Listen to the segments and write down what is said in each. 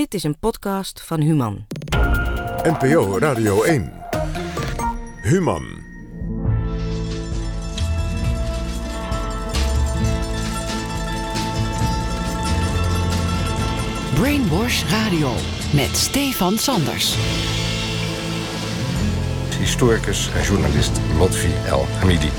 Dit is een podcast van Human. NPO Radio 1. Human. Brainwash Radio met Stefan Sanders. Historicus en journalist Lotfi El Hamidi.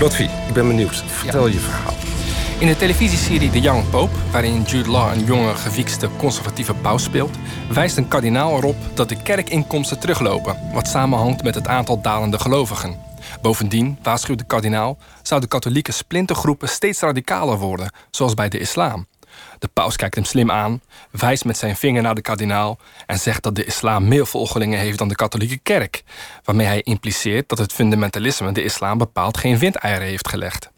Lotfi, ik ben benieuwd. Vertel je verhaal. In de televisieserie The Young Pope, waarin Jude Law een jonge, gewiekste, conservatieve paus speelt, wijst een kardinaal erop dat de kerkinkomsten teruglopen, wat samenhangt met het aantal dalende gelovigen. Bovendien, waarschuwt de kardinaal, zouden katholieke splintergroepen steeds radicaler worden, zoals bij de islam. De paus kijkt hem slim aan, wijst met zijn vinger naar de kardinaal en zegt dat de islam meer volgelingen heeft dan de katholieke kerk, waarmee hij impliceert dat het fundamentalisme de islam bepaald geen windeieren heeft gelegd.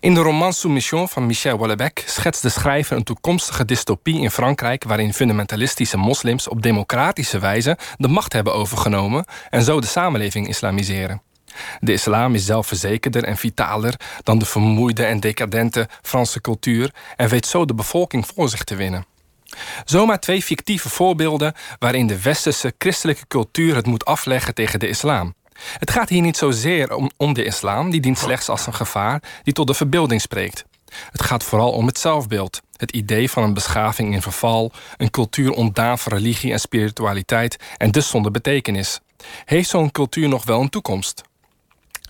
In de roman Soumission van Michel Houellebecq schetst de schrijver een toekomstige dystopie in Frankrijk waarin fundamentalistische moslims op democratische wijze de macht hebben overgenomen en zo de samenleving islamiseren. De islam is zelfverzekerder en vitaler dan de vermoeide en decadente Franse cultuur en weet zo de bevolking voor zich te winnen. Zomaar twee fictieve voorbeelden waarin de westerse christelijke cultuur het moet afleggen tegen de islam. Het gaat hier niet zozeer om, om de islam, die dient slechts als een gevaar die tot de verbeelding spreekt. Het gaat vooral om het zelfbeeld, het idee van een beschaving in verval, een cultuur ontdaan van religie en spiritualiteit en dus zonder betekenis. Heeft zo'n cultuur nog wel een toekomst?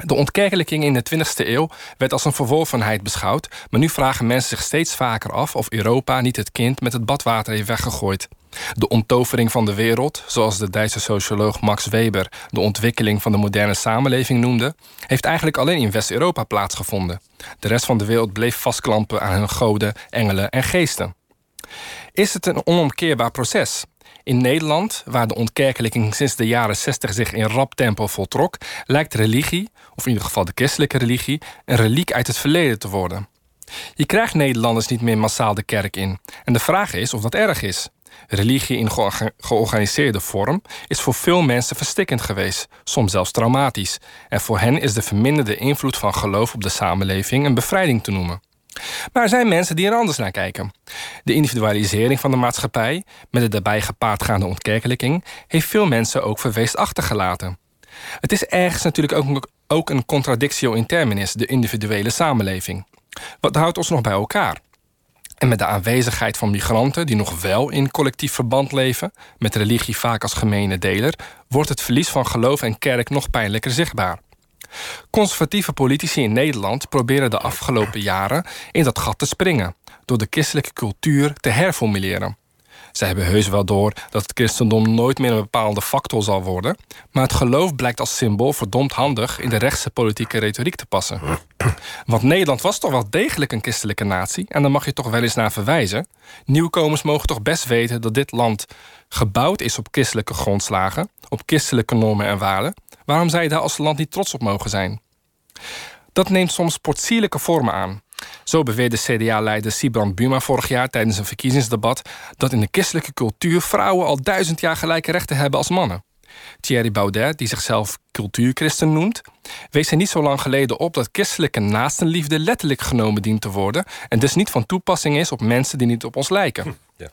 De ontkerkelijking in de 20e eeuw werd als een verworvenheid beschouwd, maar nu vragen mensen zich steeds vaker af of Europa niet het kind met het badwater heeft weggegooid. De onttovering van de wereld, zoals de Duitse socioloog Max Weber de ontwikkeling van de moderne samenleving noemde, heeft eigenlijk alleen in West-Europa plaatsgevonden. De rest van de wereld bleef vastklampen aan hun goden, engelen en geesten. Is het een onomkeerbaar proces? In Nederland, waar de ontkerkelijking sinds de jaren 60 zich in rap tempo voltrok, lijkt religie, of in ieder geval de christelijke religie, een reliek uit het verleden te worden. Je krijgt Nederlanders niet meer massaal de kerk in. En de vraag is of dat erg is. Religie in georganiseerde vorm is voor veel mensen verstikkend geweest, soms zelfs traumatisch. En voor hen is de verminderde invloed van geloof op de samenleving een bevrijding te noemen. Maar er zijn mensen die er anders naar kijken. De individualisering van de maatschappij, met de daarbij gepaardgaande ontkerkelijking, heeft veel mensen ook verweest achtergelaten. Het is ergens natuurlijk ook, een contradictio in terminis, de individuele samenleving. Wat houdt ons nog bij elkaar? En met de aanwezigheid van migranten die nog wel in collectief verband leven, met religie vaak als gemene deler, wordt het verlies van geloof en kerk nog pijnlijker zichtbaar. Conservatieve politici in Nederland proberen de afgelopen jaren in dat gat te springen, door de christelijke cultuur te herformuleren. Zij hebben heus wel door dat het christendom nooit meer een bepaalde factor zal worden, maar het geloof blijkt als symbool verdomd handig in de rechtse politieke retoriek te passen. Want Nederland was toch wel degelijk een christelijke natie en daar mag je toch wel eens naar verwijzen. Nieuwkomers mogen toch best weten dat dit land gebouwd is op christelijke grondslagen, op christelijke normen en waarden. Waarom zij daar als land niet trots op mogen zijn? Dat neemt soms sportsierlijke vormen aan. Zo beweerde CDA-leider Sibrand Buma vorig jaar tijdens een verkiezingsdebat dat in de christelijke cultuur vrouwen al duizend jaar gelijke rechten hebben als mannen. Thierry Baudet, die zichzelf cultuurchristen noemt, wees er niet zo lang geleden op dat christelijke naastenliefde letterlijk genomen dient te worden en dus niet van toepassing is op mensen die niet op ons lijken. Ja.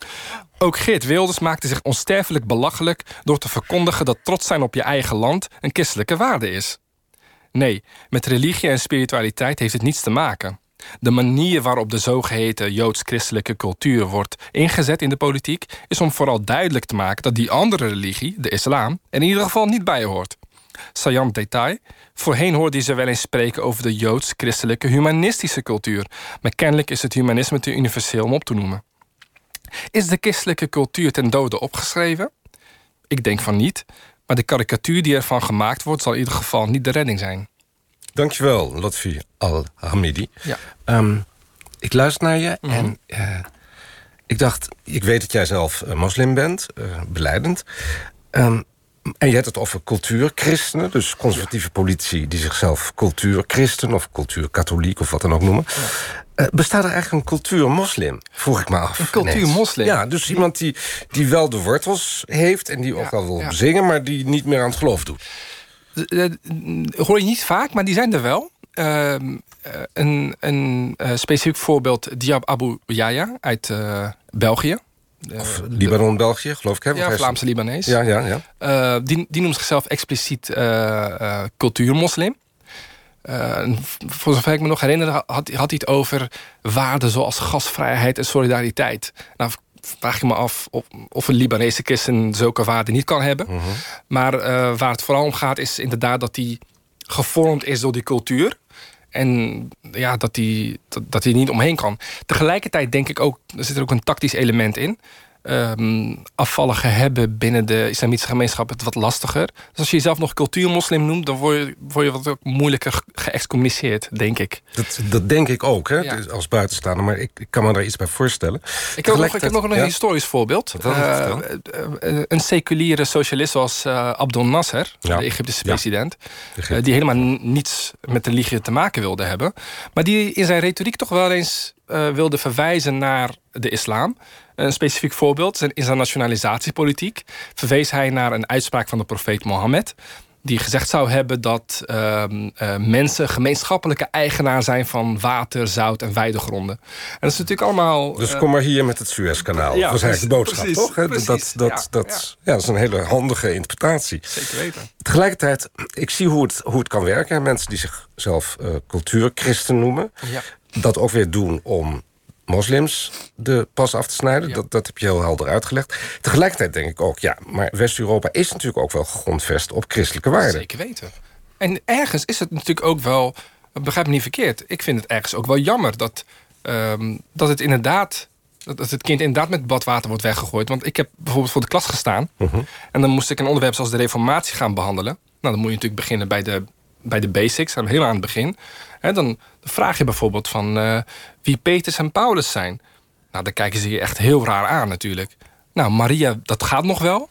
Ook Geert Wilders maakte zich onsterfelijk belachelijk door te verkondigen dat trots zijn op je eigen land een christelijke waarde is. Nee, met religie en spiritualiteit heeft het niets te maken. De manier waarop de zogeheten joods-christelijke cultuur wordt ingezet in de politiek is om vooral duidelijk te maken dat die andere religie, de islam, er in ieder geval niet bij hoort. Saillant detail. Voorheen hoorde je ze wel eens spreken over de joods-christelijke humanistische cultuur, maar kennelijk is het humanisme te universeel om op te noemen. Is de christelijke cultuur ten dode opgeschreven? Ik denk van niet, maar de karikatuur die ervan gemaakt wordt zal in ieder geval niet de redding zijn. Dankjewel, Lotfi Al-Hamidi. Ja. Ehm, ik luister naar je mhm. en uh, ik dacht... ik weet dat jij zelf uh, moslim bent, uh, beleidend. Um, en je hebt het over cultuurchristenen, dus conservatieve politici... die zichzelf cultuurchristen of cultuurkatholiek of wat dan ook noemen. Bestaat er eigenlijk een cultuurmoslim, vroeg ik me af. Een cultuurmoslim? Ja, dus iemand die, die wel de wortels heeft... en die ook wel wil zingen, maar die niet meer aan het geloof doet. Dat hoor je niet vaak, maar die zijn er wel. Ehm, eh, een, een specifiek voorbeeld, Diab Abu Yaya uit België. Of Libanon, België, geloof ik. Hè? Ja, Vlaamse Libanees. Ja, ja, ja. Uh, die, die noemt zichzelf expliciet cultuurmoslim. voor zover ik me nog herinner, had, had hij het over waarden zoals gasvrijheid en solidariteit. Nou, vraag je me af of, of een Libanese christen zulke waarden niet kan hebben. Mhm. Maar waar het vooral om gaat, is inderdaad dat hij gevormd is door die cultuur. En ja, dat hij dat, dat hij niet omheen kan. Tegelijkertijd denk ik ook, er zit er ook een tactisch element in. Um, afvalligen hebben binnen de islamitische gemeenschap het wat lastiger. Dus als je jezelf nog cultuurmoslim noemt, dan word je, word je wat moeilijker geëxcommuniceerd, denk ik. Dat, dat denk ik ook, hè, als buitenstaander. Maar ik, ik, kan me daar iets bij voorstellen. Ik heb nog, ik heb nog een historisch voorbeeld. Uh, een seculiere socialist zoals uh, Abdel Nasser, de Egyptische president... die helemaal niets met de religie te maken wilde hebben. Maar die in zijn retoriek toch wel eens wilde verwijzen naar de islam... Een specifiek voorbeeld zijn nationalisatiepolitiek verwees hij naar een uitspraak van de profeet Mohammed die gezegd zou hebben dat uh, uh, mensen gemeenschappelijke eigenaar zijn van water, zout en weidegronden. En dat is natuurlijk allemaal. Dus uh, kom maar hier met het Suezkanaal. Ja, dat is eigenlijk de boodschap, precies, toch? Precies, dat, dat, ja, dat, ja. dat is een hele handige interpretatie. Zeker weten. Tegelijkertijd, ik zie hoe het, hoe het kan werken. Mensen die zichzelf cultuurchristen noemen, dat ook weer doen om moslims de pas af te snijden. Dat, dat heb je heel helder uitgelegd. Tegelijkertijd denk ik ook, ja, maar West-Europa is natuurlijk ook wel gegrondvest op christelijke waarden. Zeker weten. En ergens is het natuurlijk ook wel, begrijp me niet verkeerd, ik vind het ergens ook wel jammer dat, um, dat het inderdaad dat het kind inderdaad met badwater wordt weggegooid. Want ik heb bijvoorbeeld voor de klas gestaan. Mhm. En dan moest ik een onderwerp zoals de reformatie gaan behandelen. Nou, dan moet je natuurlijk beginnen bij de, bij de basics, helemaal aan het begin dan vraag je bijvoorbeeld van uh, wie Petrus en Paulus zijn. Nou, dan kijken ze je echt heel raar aan natuurlijk. Nou, Maria, dat gaat nog wel.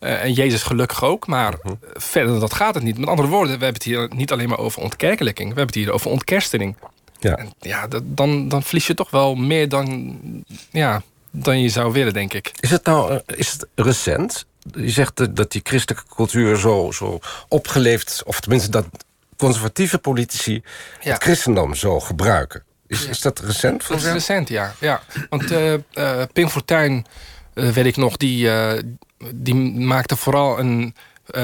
Uh, en Jezus gelukkig ook, maar uh verder dan dat gaat het niet. Met andere woorden, we hebben het hier niet alleen maar over ontkerkelijking. We hebben het hier over ontkerstening. Ja, en ja dat, dan, dan verlies je toch wel meer dan, ja, dan je zou willen, denk ik. Is het nou is het recent? Je zegt dat die christelijke cultuur zo, zo opgeleefd... of tenminste dat conservatieve politici het christendom zo gebruiken. Is, is dat recent? Dat is recent, ja. ja. Want uh, uh, Pim Fortuyn, uh, weet ik nog, die, die maakte vooral een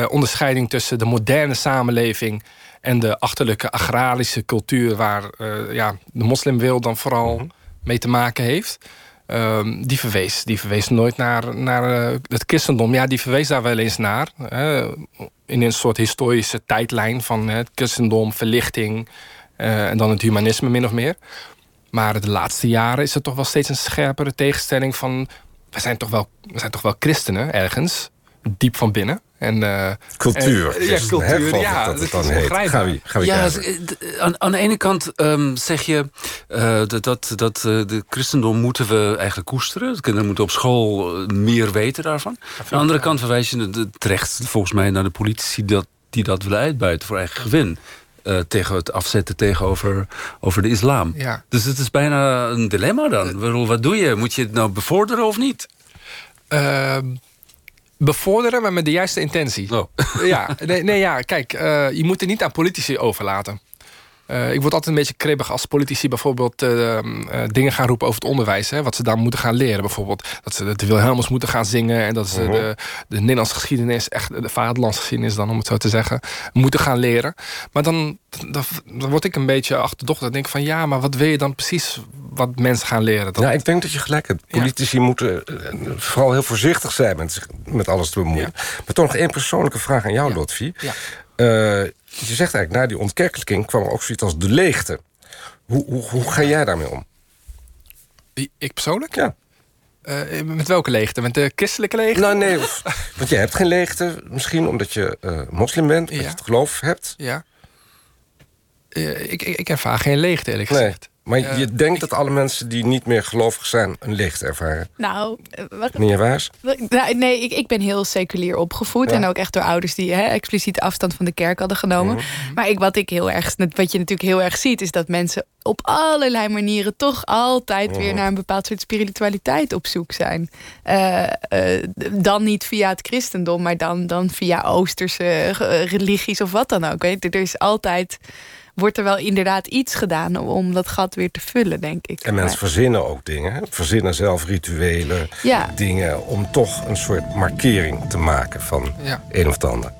onderscheiding tussen de moderne samenleving en de achterlijke agrarische cultuur waar ja, de moslimwil dan vooral mhm. mee te maken heeft. Um, die, verwees, die verwees nooit naar, naar uh, het christendom. Ja, die verwees daar wel eens naar. in een soort historische tijdlijn van het christendom, verlichting... Uh, en dan het humanisme min of meer. Maar de laatste jaren is er toch wel steeds een scherpere tegenstelling van... we zijn toch wel, we zijn toch wel christenen ergens, diep van binnen. En, uh, cultuur. En, ja, cultuur. Ja, dat, dat dan heet. Ga wie, ga wie ja, aan, aan, de ene kant um, zeg je uh, dat, dat, dat uh, de christendom moeten we eigenlijk koesteren. De kinderen moeten op school meer weten daarvan. Aan de andere kant verwijs je terecht volgens mij naar de politici dat, die dat willen uitbuiten voor eigen gewin. Uh, tegen het afzetten tegenover over de islam. Ja. Dus het is bijna een dilemma dan. Wat doe je? Moet je het nou bevorderen of niet? Uh, bevorderen, maar met de juiste intentie. Oh. Ja, nee, nee, ja, kijk, uh, je moet het niet aan politici overlaten. Uh, ik word altijd een beetje kribbig als politici bijvoorbeeld uh, dingen gaan roepen over het onderwijs. Hè, wat ze daar moeten gaan leren. Bijvoorbeeld dat ze de Wilhelmus moeten gaan zingen. En dat ze uh-huh. de, de Nederlandse geschiedenis, echt de vaderlandsgeschiedenis dan om het zo te zeggen, moeten gaan leren. Maar dan, dan, dan word ik een beetje achterdochtig. Dan denk ik van ja, maar wat wil je dan precies wat mensen gaan leren? Ja, ik denk dat je gelijk hebt. Politici moeten vooral heel voorzichtig zijn met, met alles te bemoeien. Maar toch nog één persoonlijke vraag aan jou, ja. Lotfi. Je zegt eigenlijk, na die ontkerkelijking kwam er ook zoiets als de leegte. Hoe, hoe, hoe ga jij daarmee om? Ik persoonlijk? Ja. Uh, met welke leegte? Met de christelijke leegte? Nou, nee. want je hebt geen leegte. Misschien omdat je uh, moslim bent. Ja. Dat je het geloof hebt. Ja. Uh, ik, ik, ik ervaar geen leegte, eerlijk gezegd. Maar je denkt dat alle mensen die niet meer gelovig zijn... een licht ervaren? Nou... Wat, Meneer Waars? Nou, nee, ik, ik ben heel seculier opgevoed. En ook echt door ouders die hè, expliciet afstand van de kerk hadden genomen. Mhm. Maar ik, wat, ik heel erg, wat je natuurlijk heel erg ziet... is dat mensen op allerlei manieren toch altijd weer mhm. naar een bepaald soort spiritualiteit op zoek zijn. Uh, uh, dan niet via het christendom, maar dan, dan via Oosterse religies of wat dan ook. Weet? Er is altijd wordt er wel inderdaad iets gedaan om dat gat weer te vullen, denk ik. En mensen verzinnen ook dingen. Verzinnen zelf rituelen, Ja. dingen... om toch een soort markering te maken van Ja. een of het ander.